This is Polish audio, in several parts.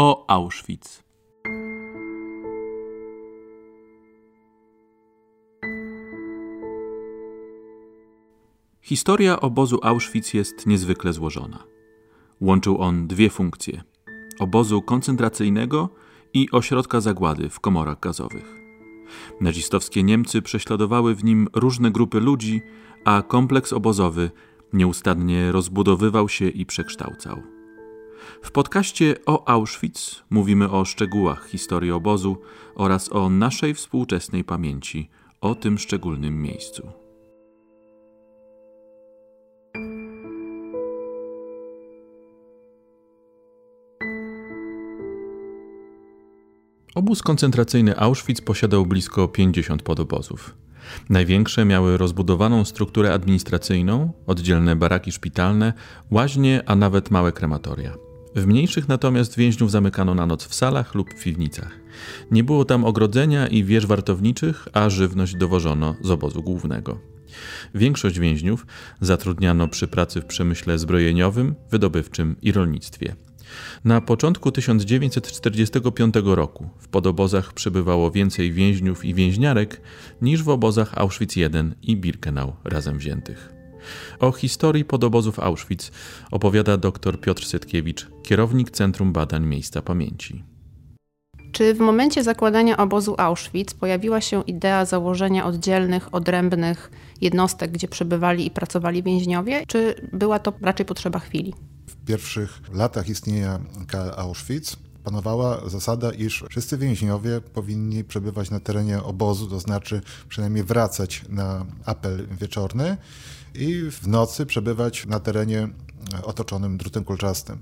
o Auschwitz. Historia obozu Auschwitz jest niezwykle złożona. Łączył on dwie funkcje: obozu koncentracyjnego i ośrodka zagłady w komorach gazowych. Nazistowskie Niemcy prześladowały w nim różne grupy ludzi, a kompleks obozowy nieustannie rozbudowywał się i przekształcał. W podcaście o Auschwitz mówimy o szczegółach historii obozu oraz o naszej współczesnej pamięci o tym szczególnym miejscu. Obóz koncentracyjny Auschwitz posiadał blisko 50 podobozów. Największe miały rozbudowaną strukturę administracyjną, oddzielne baraki szpitalne, łaźnie, a nawet małe krematoria. W mniejszych natomiast więźniów zamykano na noc w salach lub w piwnicach. Nie było tam ogrodzenia i wież wartowniczych, a żywność dowożono z obozu głównego. Większość więźniów zatrudniano przy pracy w przemyśle zbrojeniowym, wydobywczym i rolnictwie. Na początku 1945 roku w podobozach przebywało więcej więźniów i więźniarek niż w obozach Auschwitz I i Birkenau razem wziętych. O historii podobozów Auschwitz opowiada dr Piotr Setkiewicz, kierownik Centrum Badań Miejsca Pamięci. Czy w momencie zakładania obozu Auschwitz pojawiła się idea założenia oddzielnych, odrębnych jednostek, gdzie przebywali i pracowali więźniowie, czy była to raczej potrzeba chwili? pierwszych latach istnienia KL Auschwitz panowała zasada, iż wszyscy więźniowie powinni przebywać na terenie obozu, to znaczy przynajmniej wracać na apel wieczorny i w nocy przebywać na terenie otoczonym drutem kulczastym.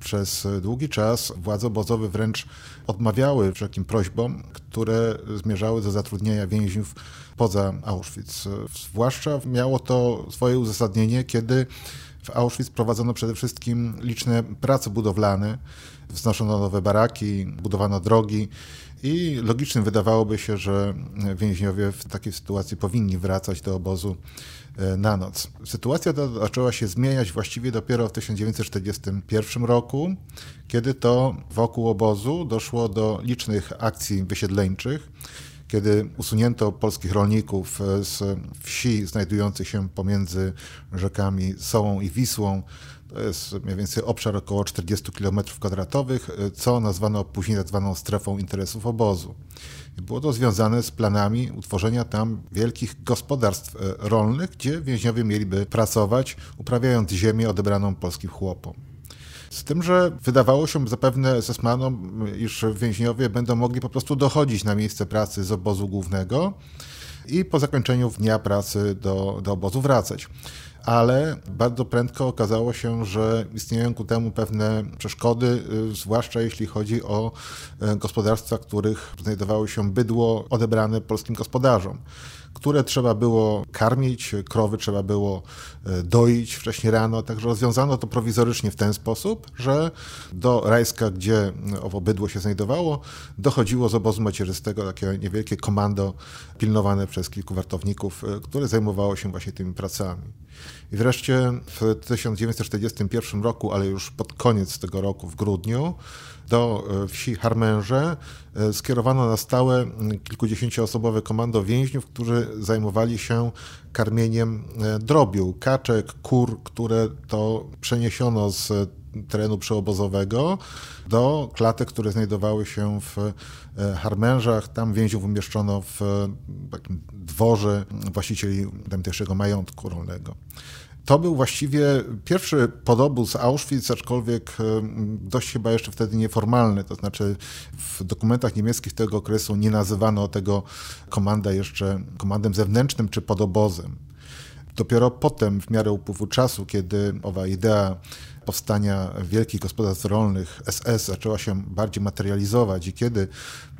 Przez długi czas władze obozowe wręcz odmawiały wszelkim prośbom, które zmierzały do zatrudnienia więźniów poza Auschwitz. Zwłaszcza miało to swoje uzasadnienie, kiedy w Auschwitz prowadzono przede wszystkim liczne prace budowlane, wznoszono nowe baraki, budowano drogi i logicznym wydawałoby się, że więźniowie w takiej sytuacji powinni wracać do obozu e, na noc. Sytuacja ta zaczęła się zmieniać właściwie dopiero w 1941 roku, kiedy to wokół obozu doszło do licznych akcji wysiedleńczych kiedy usunięto polskich rolników e, z wsi znajdujących się pomiędzy rzekami Sołą i Wisłą, to jest mniej więcej obszar około 40 km2, e, co nazwano później zwaną strefą interesów obozu. było to związane z planami utworzenia tam wielkich gospodarstw e, rolnych, gdzie więźniowie mieliby pracować, uprawiając ziemię odebraną polskim chłopom. Z tym, że wydawało się zapewne zesmanom, iż więźniowie będą mogli po prostu dochodzić na miejsce pracy z obozu głównego i po zakończeniu dnia pracy do, do obozu wracać. Ale bardzo prędko okazało się, że istnieją ku temu pewne przeszkody, y, zwłaszcza jeśli chodzi o y, gospodarstwa, których znajdowało się bydło odebrane polskim gospodarzom które trzeba było karmić, krowy trzeba było e, doić wcześniej rano, także rozwiązano to prowizorycznie w ten sposób, że do Rajska, gdzie owo bydło się znajdowało, dochodziło z obozu macierzystego takie niewielkie komando pilnowane przez kilku wartowników, e, które zajmowało się właśnie tymi pracami. I wreszcie w 1941 roku, ale już pod koniec tego roku, w grudniu, do e, wsi Harmęże e, skierowano na stałe kilkudziesięcioosobowe komando więźniów, którzy zajmowali się karmieniem e, drobiu, kaczek, kur, które to przeniesiono z terenu przyobozowego do klatek, które znajdowały się w Harmężach. Tam więźniów umieszczono w takim dworze właścicieli tamtejszego majątku rolnego. To był właściwie pierwszy podobóz Auschwitz, aczkolwiek dość chyba jeszcze wtedy nieformalny, to znaczy w dokumentach niemieckich tego okresu nie nazywano tego komanda jeszcze komandem zewnętrznym czy podobozem. Dopiero potem, w miarę upływu czasu, kiedy owa idea powstania wielkich gospodarstw rolnych SS zaczęła się bardziej materializować i kiedy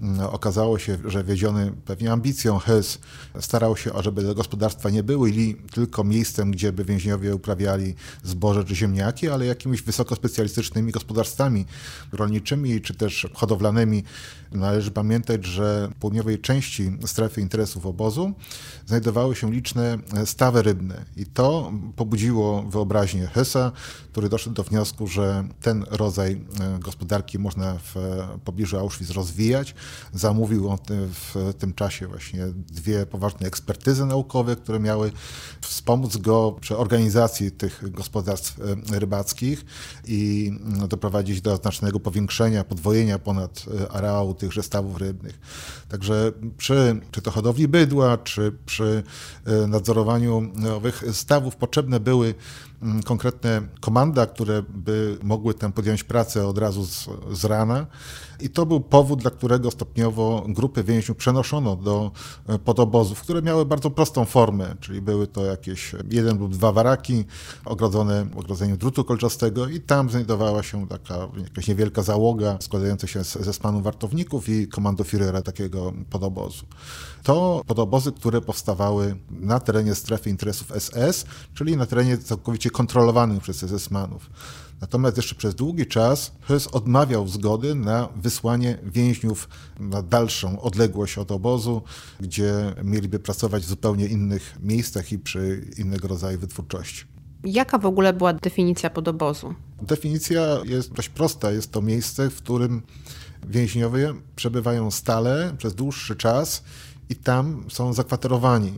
mm, okazało się, że wiedziony pewnie ambicją Hess starał się, żeby te gospodarstwa nie były tylko miejscem, gdzie by więźniowie uprawiali zboże czy ziemniaki, ale jakimiś wysokospecjalistycznymi gospodarstwami rolniczymi czy też hodowlanymi. Należy pamiętać, że w południowej części strefy interesów obozu znajdowały się liczne stawy rybne i to pobudziło wyobraźnię Hessa, który doszedł do wniosku, że ten rodzaj gospodarki można w pobliżu Auschwitz rozwijać. Zamówił on w tym czasie właśnie dwie poważne ekspertyzy naukowe, które miały wspomóc go przy organizacji tych gospodarstw rybackich i no, doprowadzić do znacznego powiększenia, podwojenia ponad areału tychże stawów rybnych. Także przy czy to hodowli bydła, czy przy e, nadzorowaniu owych stawów potrzebne były mm, konkretne komanda, które by mogły tam podjąć pracę od razu z, z rana. I to był powód, dla którego stopniowo grupy więźniów przenoszono do e, podobozów, które miały bardzo prostą formę, czyli były to jakieś jeden lub dwa waraki ogrodzone ogrodzeniem drutu kolczastego i tam znajdowała się taka jakaś niewielka załoga składająca się ze spanu wartowników i komandoführera takiego podobozu. To podobozy, które powstawały na terenie strefy interesów SS, czyli na terenie całkowicie kontrolowanym przez SS-manów. Natomiast jeszcze przez długi czas Hess odmawiał zgody na wysłanie więźniów na dalszą odległość od obozu, gdzie mieliby pracować w zupełnie innych miejscach i przy innego rodzaju wytwórczości. Jaka w ogóle była definicja podobozu? Definicja jest dość prosta. Jest to miejsce, w którym więźniowie przebywają stale przez dłuższy czas i tam są zakwaterowani.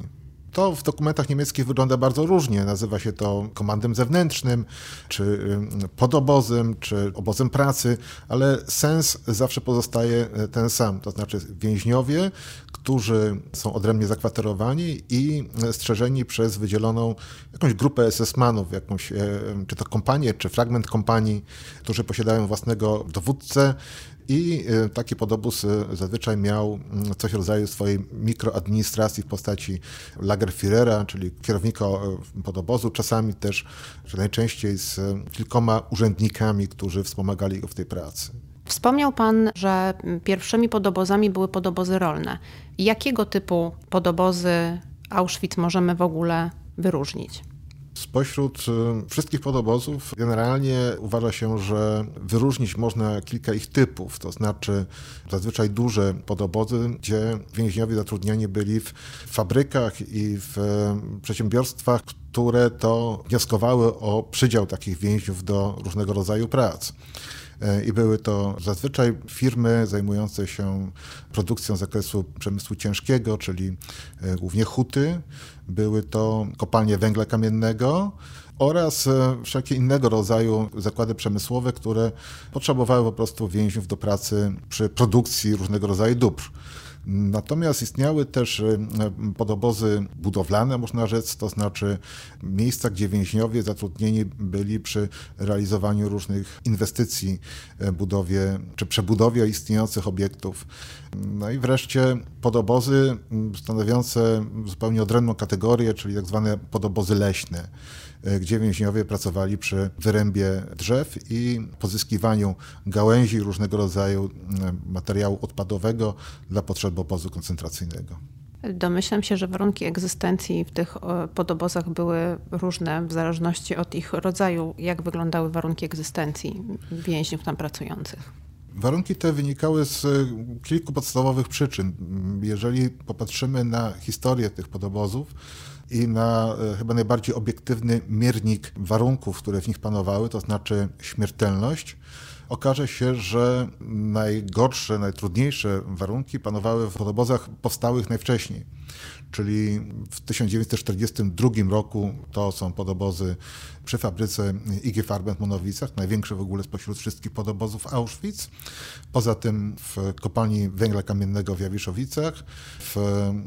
To w dokumentach niemieckich wygląda bardzo różnie. Nazywa się to komandem zewnętrznym, czy podobozem, czy obozem pracy, ale sens zawsze pozostaje e, ten sam. To znaczy więźniowie, którzy są odrębnie zakwaterowani i strzeżeni przez wydzieloną jakąś grupę SS-manów, jakąś, czy to kompanię, czy fragment kompanii, którzy posiadają własnego dowódcę, i e, taki podobóz e, zazwyczaj miał mm, coś w rodzaju swojej mikroadministracji w postaci Lagerführera, czyli kierownika e, podobozu, czasami też, najczęściej z kilkoma urzędnikami, którzy wspomagali go w tej pracy. Wspomniał Pan, że pierwszymi podobozami były podobozy rolne. Jakiego typu podobozy Auschwitz możemy w ogóle wyróżnić? Spośród y, wszystkich podobozów generalnie uważa się, że wyróżnić można kilka ich typów, to znaczy zazwyczaj duże podobozy, gdzie więźniowie zatrudniani byli w fabrykach i w y, przedsiębiorstwach, które to wnioskowały o przydział takich więźniów do różnego rodzaju prac. Y, I były to zazwyczaj firmy zajmujące się produkcją z zakresu przemysłu ciężkiego, czyli głównie huty, były to kopalnie węgla kamiennego oraz e, wszelkie innego rodzaju zakłady przemysłowe, które potrzebowały po prostu więźniów do pracy przy produkcji różnego rodzaju dóbr. Natomiast istniały też e, podobozy budowlane, można rzec, to znaczy miejsca, gdzie więźniowie zatrudnieni byli przy realizowaniu różnych inwestycji, e, budowie czy przebudowie istniejących obiektów. No i wreszcie podobozy stanowiące zupełnie odrębną kategorię, czyli tak zwane podobozy leśne. E, gdzie więźniowie pracowali przy wyrębie drzew i pozyskiwaniu gałęzi różnego rodzaju materiału odpadowego dla potrzeb obozu koncentracyjnego. Domyślam się, że warunki egzystencji w tych podobozach były różne w zależności od ich rodzaju. Jak wyglądały warunki egzystencji więźniów tam pracujących? Warunki te wynikały z e, kilku podstawowych przyczyn. Jeżeli popatrzymy na historię tych podobozów, i na e, chyba najbardziej obiektywny miernik warunków, które w nich panowały, to znaczy śmiertelność, okaże się, że najgorsze, najtrudniejsze warunki panowały w podobozach powstałych najwcześniej. Czyli w 1942 roku to są podobozy przy fabryce IG Farben w Monowicach, największe w ogóle spośród wszystkich podobozów Auschwitz. Poza tym w kopalni węgla kamiennego w Jawiszowicach, w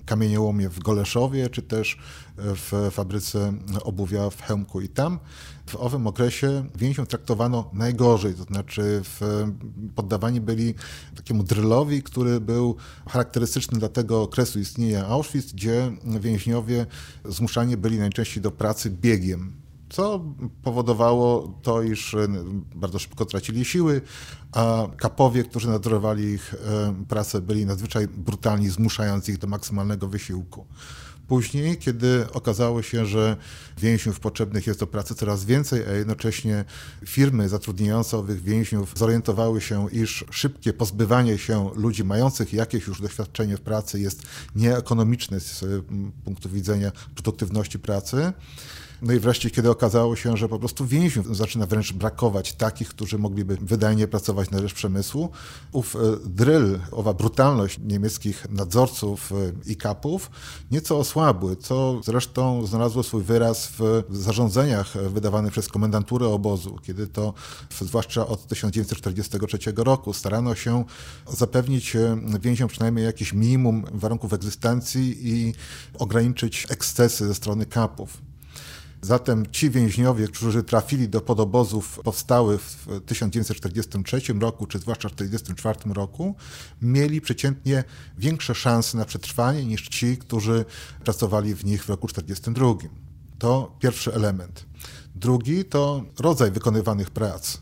kamieniołomie w Goleszowie, czy też w fabryce obuwia w Chełmku i tam. W owym okresie więźniów traktowano najgorzej, to znaczy w, poddawani byli takiemu drylowi, który był charakterystyczny dla tego okresu istnienia Auschwitz, gdzie więźniowie zmuszani byli najczęściej do pracy biegiem co powodowało to, iż e, bardzo szybko tracili siły, a kapowie, którzy nadzorowali ich e, pracę, byli nadzwyczaj brutalni, zmuszając ich do maksymalnego wysiłku. Później, kiedy okazało się, że więźniów potrzebnych jest do pracy coraz więcej, a jednocześnie firmy zatrudniające owych więźniów zorientowały się, iż szybkie pozbywanie się ludzi mających jakieś już doświadczenie w pracy jest nieekonomiczne z punktu widzenia produktywności pracy, No i wreszcie, kiedy okazało się, że po prostu więźniów zaczyna wręcz brakować takich, którzy mogliby wydajnie pracować na rzecz przemysłu, ów e, drill, owa brutalność niemieckich nadzorców e, i kapów nieco osłabły, co zresztą znalazło swój wyraz w zarządzeniach wydawanych przez komendanturę obozu, kiedy to zwłaszcza od 1943 roku starano się zapewnić e, więźniom przynajmniej jakiś minimum warunków egzystencji i ograniczyć ekscesy ze strony kapów. Zatem ci więźniowie, którzy trafili do podobozów powstałych w 1943 roku, czy zwłaszcza w 1944 roku, mieli przeciętnie większe szanse na przetrwanie niż ci, którzy pracowali w nich w roku 1942. To pierwszy element. Drugi to rodzaj wykonywanych prac.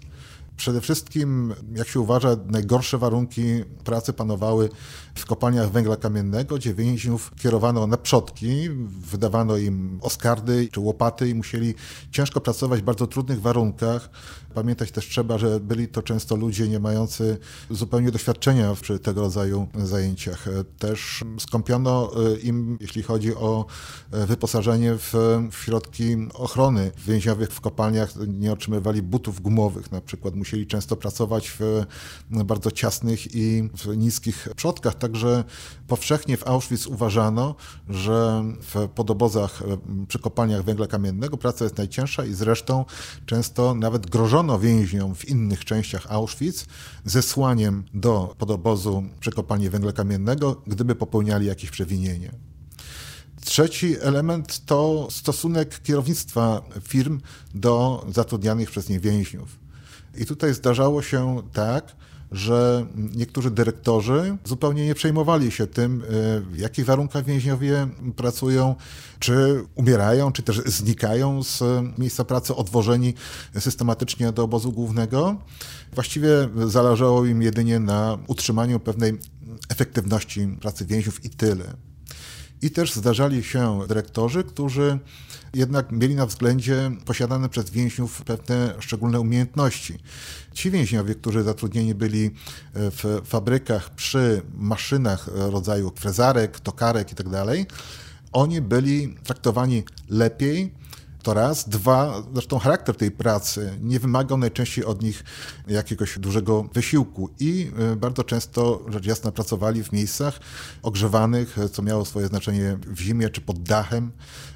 Przede wszystkim, jak się uważa, najgorsze warunki pracy panowały w kopalniach węgla kamiennego, gdzie więźniów kierowano na przodki, wydawano im oskardy czy łopaty i musieli ciężko pracować w bardzo trudnych warunkach. Pamiętać też trzeba, że byli to często ludzie nie mający zupełnie doświadczenia przy tego rodzaju zajęciach. Też skąpiono e, im, jeśli chodzi o e, wyposażenie w, w środki ochrony. Więźniowie w kopalniach nie otrzymywali butów gumowych, na przykład musieli często pracować w bardzo ciasnych i w niskich przodkach, Także powszechnie w Auschwitz uważano, że w podobozach e, przy kopalniach węgla kamiennego praca jest najcięższa i zresztą często nawet grożono więźniom w innych częściach Auschwitz zesłaniem do podobozu przy kopalni węgla kamiennego, gdyby popełniali jakieś przewinienie. Trzeci element to stosunek kierownictwa firm do zatrudnianych przez nie więźniów. I tutaj zdarzało się tak, że niektórzy dyrektorzy zupełnie nie przejmowali się tym, e, w jakich warunkach więźniowie pracują, czy umierają, czy też znikają z miejsca pracy, odwożeni systematycznie do obozu głównego. Właściwie zależało im jedynie na utrzymaniu pewnej efektywności pracy więźniów i tyle. I też zdarzali się dyrektorzy, którzy jednak mieli na względzie posiadane przez więźniów pewne szczególne umiejętności. Ci więźniowie, którzy zatrudnieni byli w fabrykach przy maszynach rodzaju frezarek, tokarek itd., tak oni byli traktowani lepiej to raz. Dwa, zresztą charakter tej pracy nie wymagał najczęściej od nich jakiegoś dużego wysiłku i e, bardzo często, rzecz jasna, pracowali w miejscach ogrzewanych, co miało swoje znaczenie w zimie czy pod dachem.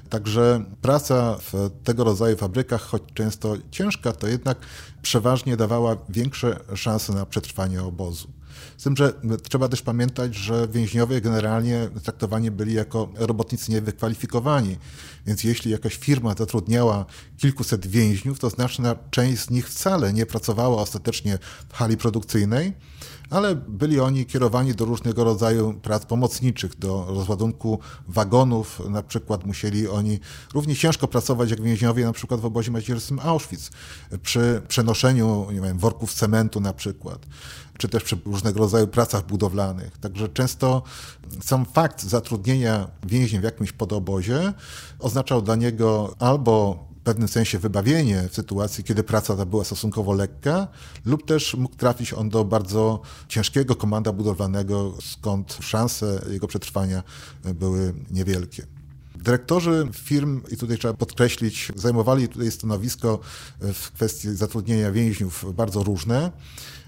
Także praca w tego rodzaju fabrykach, choć często ciężka, to jednak przeważnie dawała większe szanse na przetrwanie obozu. Z tym, że trzeba też pamiętać, że więźniowie generalnie traktowani byli jako robotnicy niewykwalifikowani. Więc jeśli jakaś firma zatrudniała kilkuset więźniów, to znaczna część z nich wcale nie pracowała ostatecznie w hali produkcyjnej, ale byli oni kierowani do różnego rodzaju prac pomocniczych, do rozładunku wagonów. Na przykład musieli oni równie ciężko pracować jak więźniowie na przykład w obozie macierzystym Auschwitz, przy przenoszeniu nie wiem, worków cementu na przykład czy też przy różnego rodzaju pracach budowlanych. Także często sam fakt zatrudnienia więźnia w jakimś podobozie oznaczał dla niego albo pewnym sensie wybawienie w sytuacji, kiedy praca ta była stosunkowo lekka, lub też mógł trafić on do bardzo ciężkiego komanda budowlanego, skąd szanse jego przetrwania były niewielkie. Dyrektorzy firm, i tutaj trzeba podkreślić, zajmowali tutaj stanowisko w kwestii zatrudnienia więźniów bardzo różne.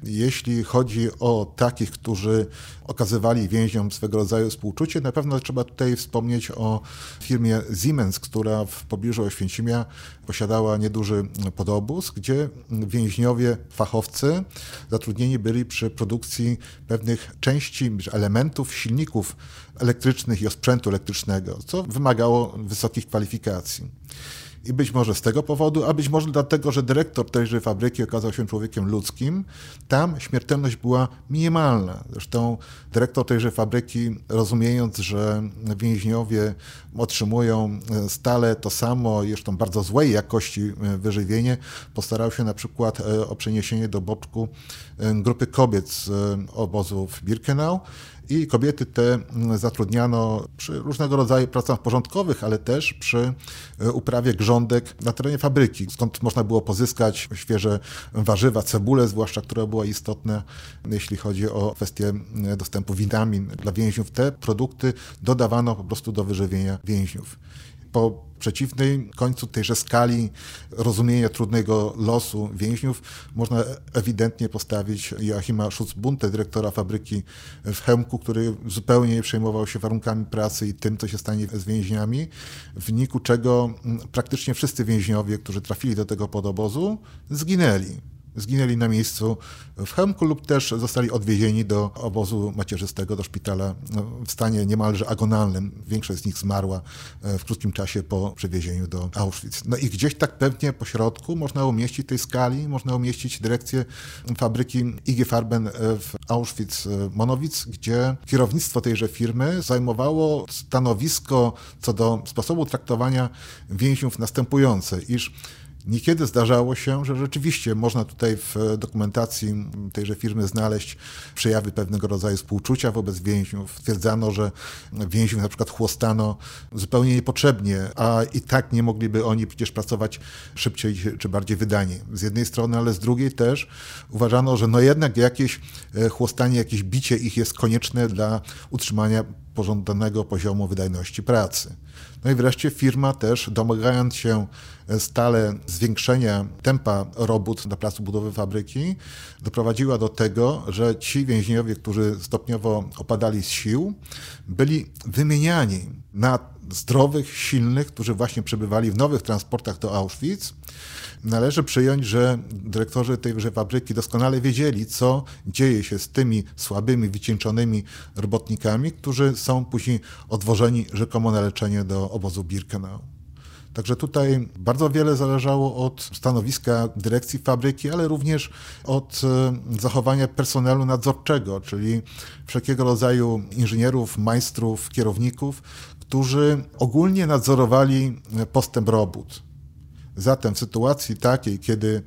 Jeśli chodzi o takich, którzy okazywali więźniom swego rodzaju współczucie, na pewno trzeba tutaj wspomnieć o firmie Siemens, która w pobliżu Oświęcimia posiadała nieduży podobóz, gdzie więźniowie, fachowcy zatrudnieni byli przy produkcji pewnych części, elementów, silników elektrycznych i osprzętu elektrycznego, co wymagało wysokich kwalifikacji. I być może z tego powodu, a być może dlatego, że dyrektor tejże fabryki okazał się człowiekiem ludzkim, tam śmiertelność była minimalna. Zresztą dyrektor tejże fabryki, rozumiejąc, że więźniowie otrzymują e, stale to samo, zresztą bardzo złej jakości e, wyżywienie, postarał się na przykład e, o przeniesienie do boczku grupy kobiet z obozu w Birkenau i kobiety te zatrudniano przy różnego rodzaju pracach porządkowych, ale też przy e, uprawie grządek na terenie fabryki, skąd można było pozyskać świeże warzywa, cebulę zwłaszcza, która była istotna, jeśli chodzi o kwestię e, dostępu witamin dla więźniów. Te produkty dodawano po prostu do wyżywienia więźniów. Po przeciwnej końcu tejże skali rozumienia trudnego losu więźniów można ewidentnie postawić Joachima Schutzbunte, dyrektora fabryki w Chełmku, który zupełnie nie przejmował się warunkami pracy i tym, co się stanie z więźniami, w wyniku czego praktycznie wszyscy więźniowie, którzy trafili do tego podobozu, zginęli zginęli na miejscu w Chełmku lub też zostali odwiezieni do obozu macierzystego, do szpitala no, w stanie niemalże agonalnym. Większość z nich zmarła e, w krótkim czasie po przewiezieniu do Auschwitz. No i gdzieś tak pewnie po środku można umieścić tej skali, można umieścić dyrekcję fabryki IG Farben e, w Auschwitz-Monowitz, gdzie kierownictwo tejże firmy zajmowało stanowisko co do sposobu traktowania więźniów następujące, iż Niekiedy zdarzało się, że rzeczywiście można tutaj w dokumentacji tejże firmy znaleźć przejawy pewnego rodzaju współczucia wobec więźniów. Stwierdzano, że więźniów na przykład chłostano zupełnie niepotrzebnie, a i tak nie mogliby oni przecież pracować szybciej czy bardziej wydanie. Z jednej strony, ale z drugiej też uważano, że no jednak jakieś e, chłostanie, jakieś bicie ich jest konieczne dla utrzymania pożądanego poziomu wydajności pracy. No i wreszcie firma też, domagając się stale zwiększenia tempa robót na placu budowy fabryki, doprowadziła do tego, że ci więźniowie, którzy stopniowo opadali z sił, byli wymieniani na zdrowych, silnych, którzy właśnie przebywali w nowych transportach do Auschwitz. Należy przyjąć, że dyrektorzy tejże fabryki doskonale wiedzieli, co dzieje się z tymi słabymi, wycieńczonymi robotnikami, którzy są później odwożeni rzekomo na leczenie do obozu Birkenau. Także tutaj bardzo wiele zależało od stanowiska dyrekcji fabryki, ale również od e, zachowania personelu nadzorczego, czyli wszelkiego rodzaju inżynierów, majstrów, kierowników, którzy ogólnie nadzorowali postęp robót. Zatem w sytuacji takiej, kiedy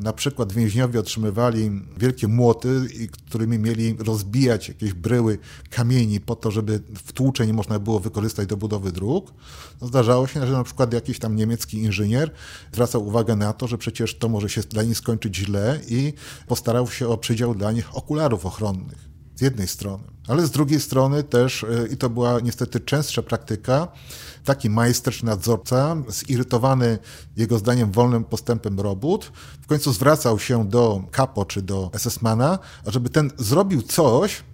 na przykład więźniowie otrzymywali wielkie młoty, którymi mieli rozbijać jakieś bryły kamieni po to, żeby w tłucze nie można było wykorzystać do budowy dróg, no zdarzało się, że na przykład jakiś tam niemiecki inżynier zwracał uwagę na to, że przecież to może się dla nich skończyć źle i postarał się o przydział dla nich okularów ochronnych. Z jednej strony. Ale z drugiej strony też, y, i to była niestety częstsza praktyka, taki majster czy nadzorca, zirytowany jego zdaniem wolnym postępem robót, w końcu zwracał się do kapo czy do SS-mana, żeby ten zrobił coś,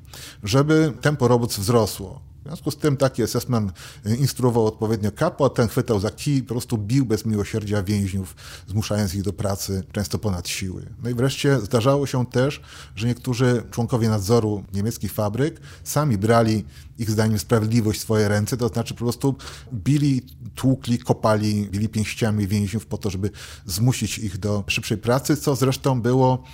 żeby tempo robót wzrosło. W związku z tym taki SS-man instruował odpowiednio kapo, a ten chwytał za kij po prostu bił bez miłosierdzia więźniów, zmuszając ich do pracy często ponad siły. No i wreszcie zdarzało się też, że niektórzy członkowie nadzoru niemieckich fabryk sami brali ich zdaniem sprawiedliwość w swoje ręce, to znaczy po prostu bili, tłukli, kopali, bili pięściami więźniów po to, żeby zmusić ich do szybszej pracy, co zresztą było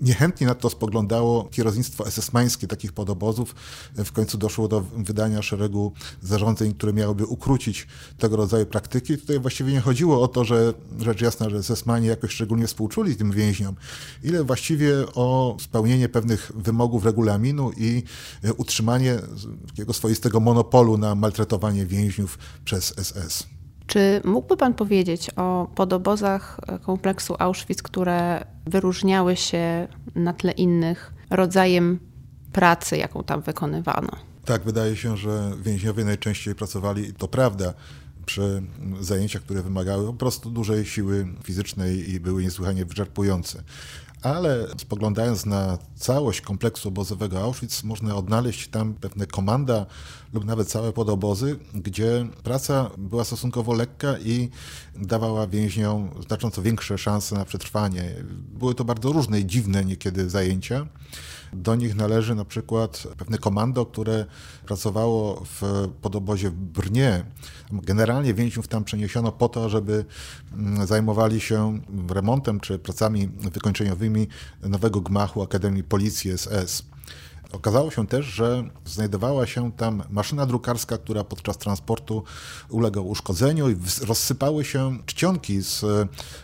Niechętnie na to spoglądało kierownictwo SS-mańskie takich podobozów. W końcu doszło do wydania szeregu zarządzeń, które miałyby ukrócić tego rodzaju praktyki. Tutaj właściwie nie chodziło o to, że rzecz jasna, że SS-mani jakoś szczególnie współczuli tym więźniom, ile właściwie o spełnienie pewnych wymogów regulaminu i utrzymanie takiego swoistego monopolu na maltretowanie więźniów przez SS. Czy mógłby Pan powiedzieć o podobozach kompleksu Auschwitz, które wyróżniały się na tle innych rodzajem pracy, jaką tam wykonywano? Tak, wydaje się, że więźniowie najczęściej pracowali, to prawda, przy zajęciach, które wymagały po prostu dużej siły fizycznej i były niesłychanie wyczerpujące ale spoglądając na całość kompleksu obozowego Auschwitz, można odnaleźć tam pewne komanda lub nawet całe podobozy, gdzie praca była stosunkowo lekka i dawała więźniom znacząco większe szanse na przetrwanie. Były to bardzo różne i dziwne niekiedy zajęcia. Do nich należy na przykład pewne komando, które pracowało w podobozie w Brnie. Generalnie więźniów tam przeniesiono po to, żeby mm, zajmowali się remontem czy pracami wykończeniowymi nowego gmachu Akademii Policji SS. Okazało się też, że znajdowała się tam maszyna drukarska, która podczas transportu uległa uszkodzeniu i rozsypały się czcionki z,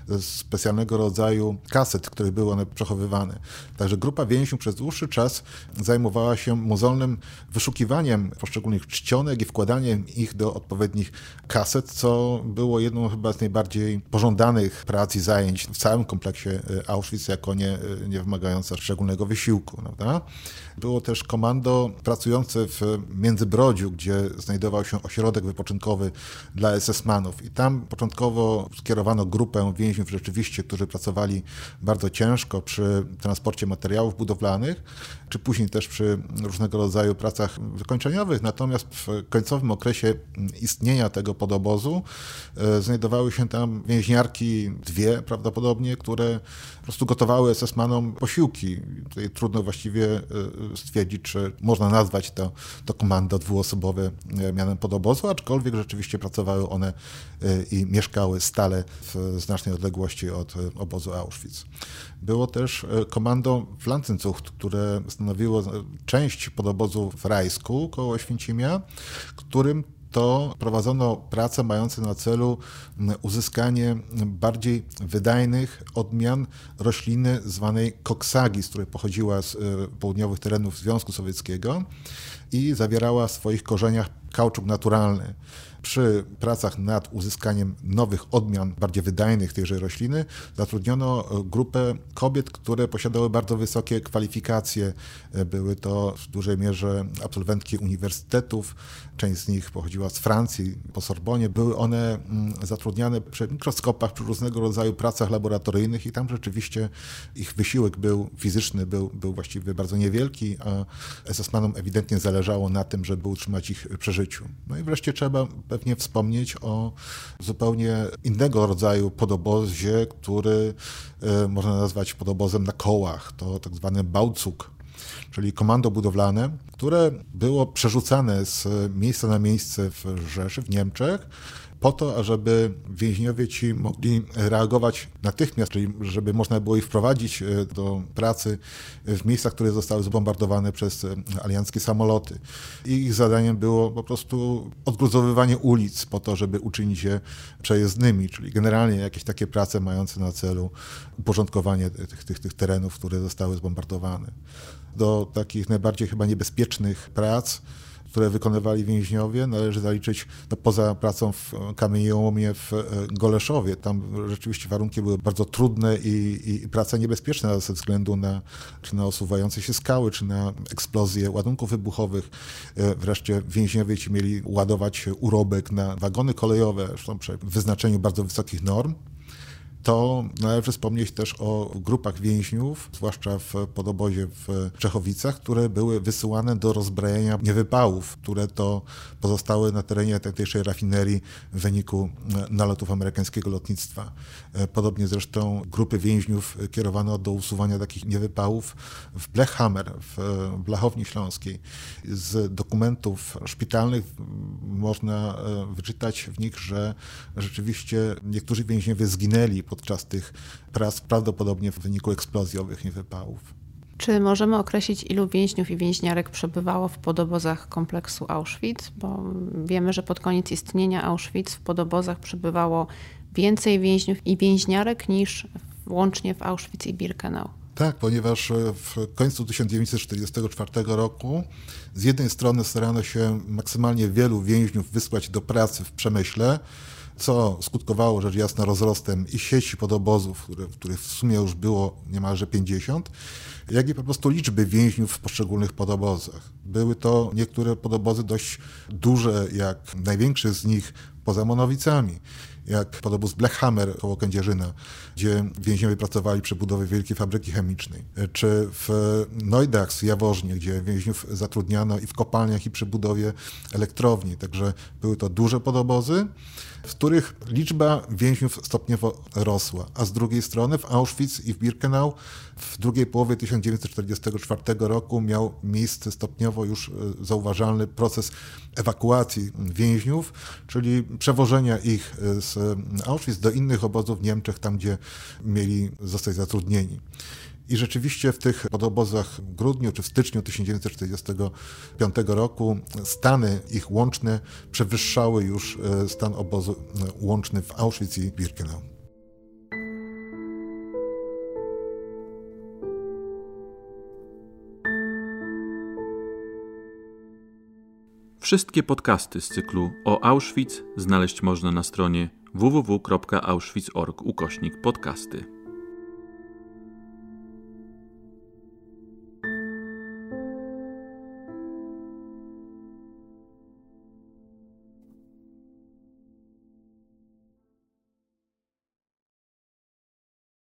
z specjalnego rodzaju kaset, w których były one przechowywane. Także grupa więźniów przez dłuższy czas zajmowała się mozolnym wyszukiwaniem poszczególnych czcionek i wkładaniem ich do odpowiednich kaset, co było jedną chyba z najbardziej pożądanych prac i zajęć w całym kompleksie Auschwitz, jako nie, nie wymagająca szczególnego wysiłku. Prawda? Było było też komando pracujące w Międzybrodziu, gdzie znajdował się ośrodek wypoczynkowy dla SS-manów. I tam początkowo skierowano grupę więźniów rzeczywiście, którzy pracowali bardzo ciężko przy transporcie materiałów budowlanych, czy później też przy różnego rodzaju pracach wykończeniowych. Natomiast w końcowym okresie istnienia tego podobozu e, znajdowały się tam więźniarki, dwie prawdopodobnie, które po prostu gotowały SS-manom posiłki. Tutaj trudno właściwie e, stwierdzić, czy można nazwać to, to komando dwuosobowe e, mianem podobozu, aczkolwiek rzeczywiście pracowały one i mieszkały stale w znacznej odległości od obozu Auschwitz. Było też komando Pflanzenzucht, które stanowiło część podobozu w Rajsku koło Oświęcimia, którym to prowadzono prace mające na celu uzyskanie bardziej wydajnych odmian rośliny zwanej koksagi, z której pochodziła z e, południowych terenów Związku Sowieckiego i zawierała w swoich korzeniach kauczuk naturalny przy pracach nad uzyskaniem nowych odmian, bardziej wydajnych tejże rośliny, zatrudniono grupę kobiet, które posiadały bardzo wysokie kwalifikacje. Były to w dużej mierze absolwentki uniwersytetów, część z nich pochodziła z Francji, po Sorbonie. Były one mm, zatrudniane przy mikroskopach, przy różnego rodzaju pracach laboratoryjnych i tam rzeczywiście ich wysiłek był fizyczny, był, był właściwie bardzo niewielki, a SS-manom ewidentnie zależało na tym, żeby utrzymać ich przy życiu. No i wreszcie trzeba pewnie wspomnieć o zupełnie innego rodzaju podobozie, który e, można nazwać podobozem na kołach. To tak zwany Bałcuk, czyli komando budowlane, które było przerzucane z miejsca na miejsce w Rzeszy, w Niemczech, po to, ażeby więźniowie ci mogli reagować natychmiast, czyli żeby można było ich wprowadzić e, do pracy w miejscach, które zostały zbombardowane przez e, alianckie samoloty. I ich zadaniem było po prostu odgruzowywanie ulic po to, żeby uczynić je przejezdnymi, czyli generalnie jakieś takie prace mające na celu uporządkowanie tych, tych, tych terenów, które zostały zbombardowane. Do takich najbardziej chyba niebezpiecznych prac które wykonywali więźniowie. Należy zaliczyć no, poza pracą w kamieniołomie w e, Goleszowie. Tam rzeczywiście warunki były bardzo trudne i, i praca niebezpieczna ze względu na czy na osuwające się skały, czy na eksplozję ładunków wybuchowych. E, wreszcie więźniowie ci mieli ładować urobek na wagony kolejowe, zresztą przy wyznaczeniu bardzo wysokich norm to należy wspomnieć też o grupach więźniów, zwłaszcza w podobozie w Czechowicach, które były wysyłane do rozbrajania niewypałów, które to pozostały na terenie tamtejszej rafinerii w wyniku nalotów amerykańskiego lotnictwa. Podobnie zresztą grupy więźniów kierowano do usuwania takich niewypałów w Blechhammer, w Blachowni Śląskiej. Z dokumentów szpitalnych można e, wyczytać w nich, że rzeczywiście niektórzy więźniowie zginęli podczas tych prac, prawdopodobnie w wyniku eksplozji owych niewypałów. Czy możemy określić, ilu więźniów i więźniarek przebywało w podobozach kompleksu Auschwitz? Bo wiemy, że pod koniec istnienia Auschwitz w podobozach przebywało więcej więźniów i więźniarek niż łącznie w Auschwitz i Birkenau. Tak, ponieważ w końcu 1944 roku z jednej strony starano się maksymalnie wielu więźniów wysłać do pracy w przemyśle, co skutkowało rzecz jasna rozrostem i sieci podobozów, które, których w sumie już było niemalże 50, jak i po prostu liczby więźniów w poszczególnych podobozach. Były to niektóre podobozy dość duże, jak największy z nich poza Monowicami jak podobóz Blechhammer koło Kędzierzyna, gdzie więźniowie pracowali przy budowie wielkiej fabryki chemicznej, czy w Neudachs w Jaworznie, gdzie więźniów zatrudniano i w kopalniach, i przy budowie elektrowni. Także były to duże podobozy w których liczba więźniów stopniowo rosła, a z drugiej strony w Auschwitz i w Birkenau w drugiej połowie 1944 roku miał miejsce stopniowo już e, zauważalny proces ewakuacji więźniów, czyli przewożenia ich e, z Auschwitz do innych obozów w Niemczech, tam gdzie mieli zostać zatrudnieni. I rzeczywiście w tych podobozach w grudniu czy w styczniu 1945 roku stany ich łączne przewyższały już e, stan obozu e, łączny w Auschwitz i Birkenau. Wszystkie podcasty z cyklu o Auschwitz znaleźć można na stronie www.auschwitz.org ukośnik podcasty.